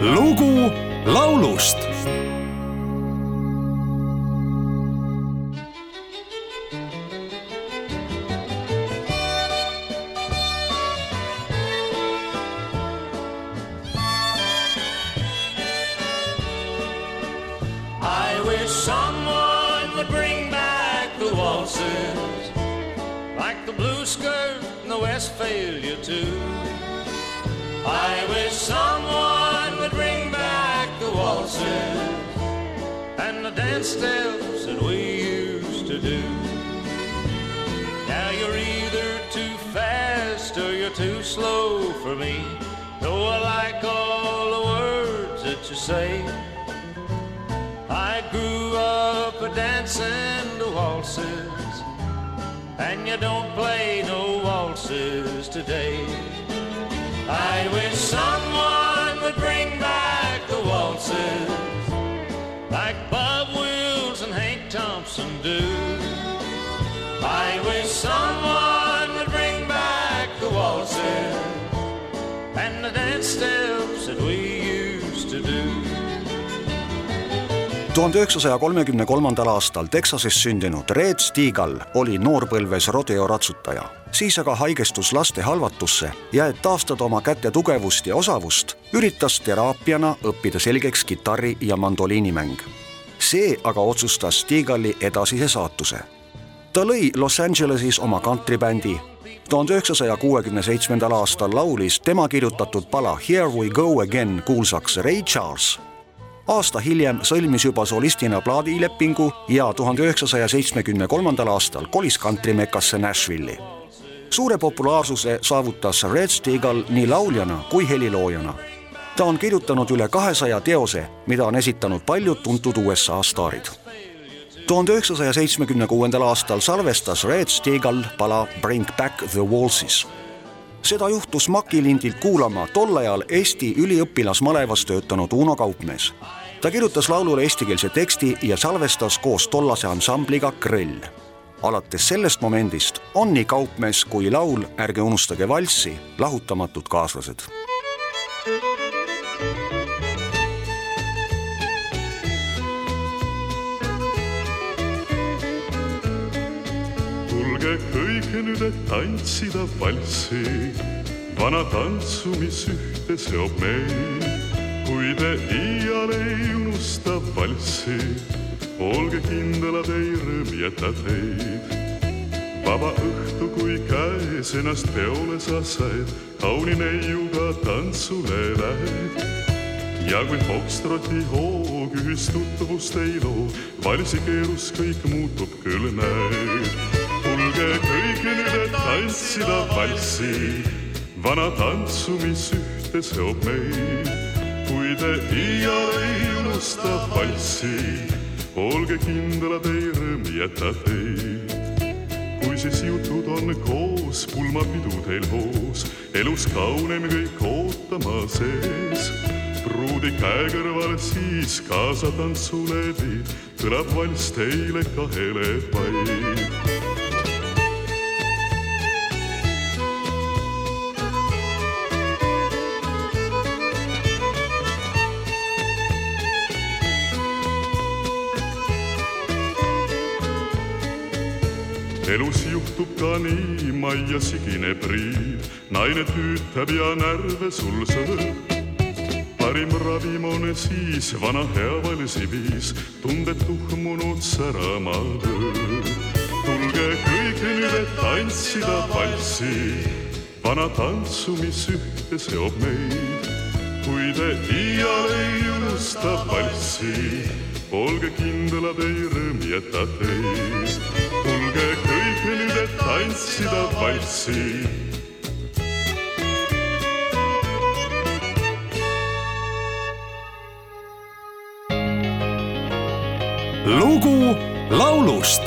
lugu laulust I wish someone would bring back the waltzes, like the blue skirt and the Westphalia too. I wish someone and the dance steps that we used to do. Now you're either too fast or you're too slow for me. Though I like all the words that you say. I grew up dancing the waltzes, and you don't play no waltzes today. I wish Thompson do. I wish someone would bring back the waltzes and the dance steps that we used to do. tuhande üheksasaja kolmekümne kolmandal aastal Texases sündinud Red Steagal oli noorpõlves rodeoratsutaja, siis aga haigestus laste halvatusse ja et taastada oma käte tugevust ja osavust, üritas teraapiana õppida selgeks kitarri ja mandoliinimäng. See aga otsustas Steagali edasise saatuse. ta lõi Los Angeleses oma kantribändi tuhande üheksasaja kuuekümne seitsmendal aastal laulis tema kirjutatud pala Here we go again kuulsaks Ray Charles aasta hiljem sõlmis juba solistina plaadilepingu ja tuhande üheksasaja seitsmekümne kolmandal aastal kolis kantrimekasse Nashville'i. suure populaarsuse saavutas Red Steagal nii lauljana kui heliloojana. Ta on kirjutanud üle kahesaja teose, mida on esitanud paljud tuntud USA staarid. tuhande üheksasaja seitsmekümne kuuendal aastal salvestas Red Steagal pala Bring back the waltzes seda juhtus Makilindilt kuulama tol ajal Eesti üliõpilasmalevas töötanud Uno Kaupmees. ta kirjutas laulule eestikeelse teksti ja salvestas koos tollase ansambliga Krõll. alates sellest momendist on nii Kaupmees kui laul Ärge unustage valssi lahutamatud kaaslased tulge kõik nüüd, et tantsida valssi, vana tantsu, mis ühte seob meid. kui te iial ei unusta valssi, olge kindlad, ei rõõm jäta teid. vaba õhtu, kui käes ennast peole sa said, kauni neiuga tantsule lähed ja kui fokstroti hoog ühist tutvust ei loo, valsi keerus kõik muutub küll näed. Tulge kõik nüüd, et tantsida valssi, vana tantsu, mis ühte seob meid. kui te iial ei unusta valssi, olge kindlad, ei rõõm jäta teid kui siis jutud on koos, pulmapidu teil hoos, elus kaunem kõik ootama sees. pruudi käe kõrval siis kaasa tantsule viid, kõlab valss teile kahele vaid. Elus juhtub ka nii, majja sigineb riiv, naine tüütab ja närve sul sõõb. parim ravim on siis vana hea valsiviis, tunded tuhmunud särama ööd. tulge kõik nüüd, et tantsida valssi, vana tantsu, mis ühte seob meid. kui te iial ei unusta valssi, olge kindlad, ei rõõm jäta teid. tulge nüüd, et tantsida valssi lugu laulust